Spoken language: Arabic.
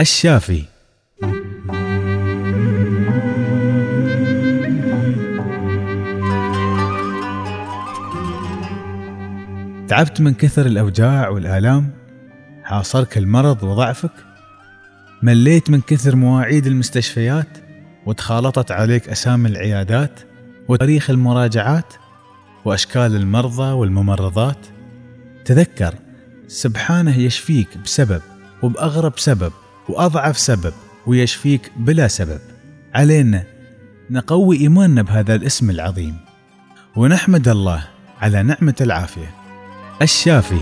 الشافي. تعبت من كثر الأوجاع والآلام؟ حاصرك المرض وضعفك؟ مليت من كثر مواعيد المستشفيات؟ وتخالطت عليك أسامي العيادات؟ وتاريخ المراجعات؟ وأشكال المرضى والممرضات؟ تذكر سبحانه يشفيك بسبب وبأغرب سبب. وأضعف سبب ويشفيك بلا سبب. علينا نقوي إيماننا بهذا الاسم العظيم. ونحمد الله على نعمة العافية. الشافي.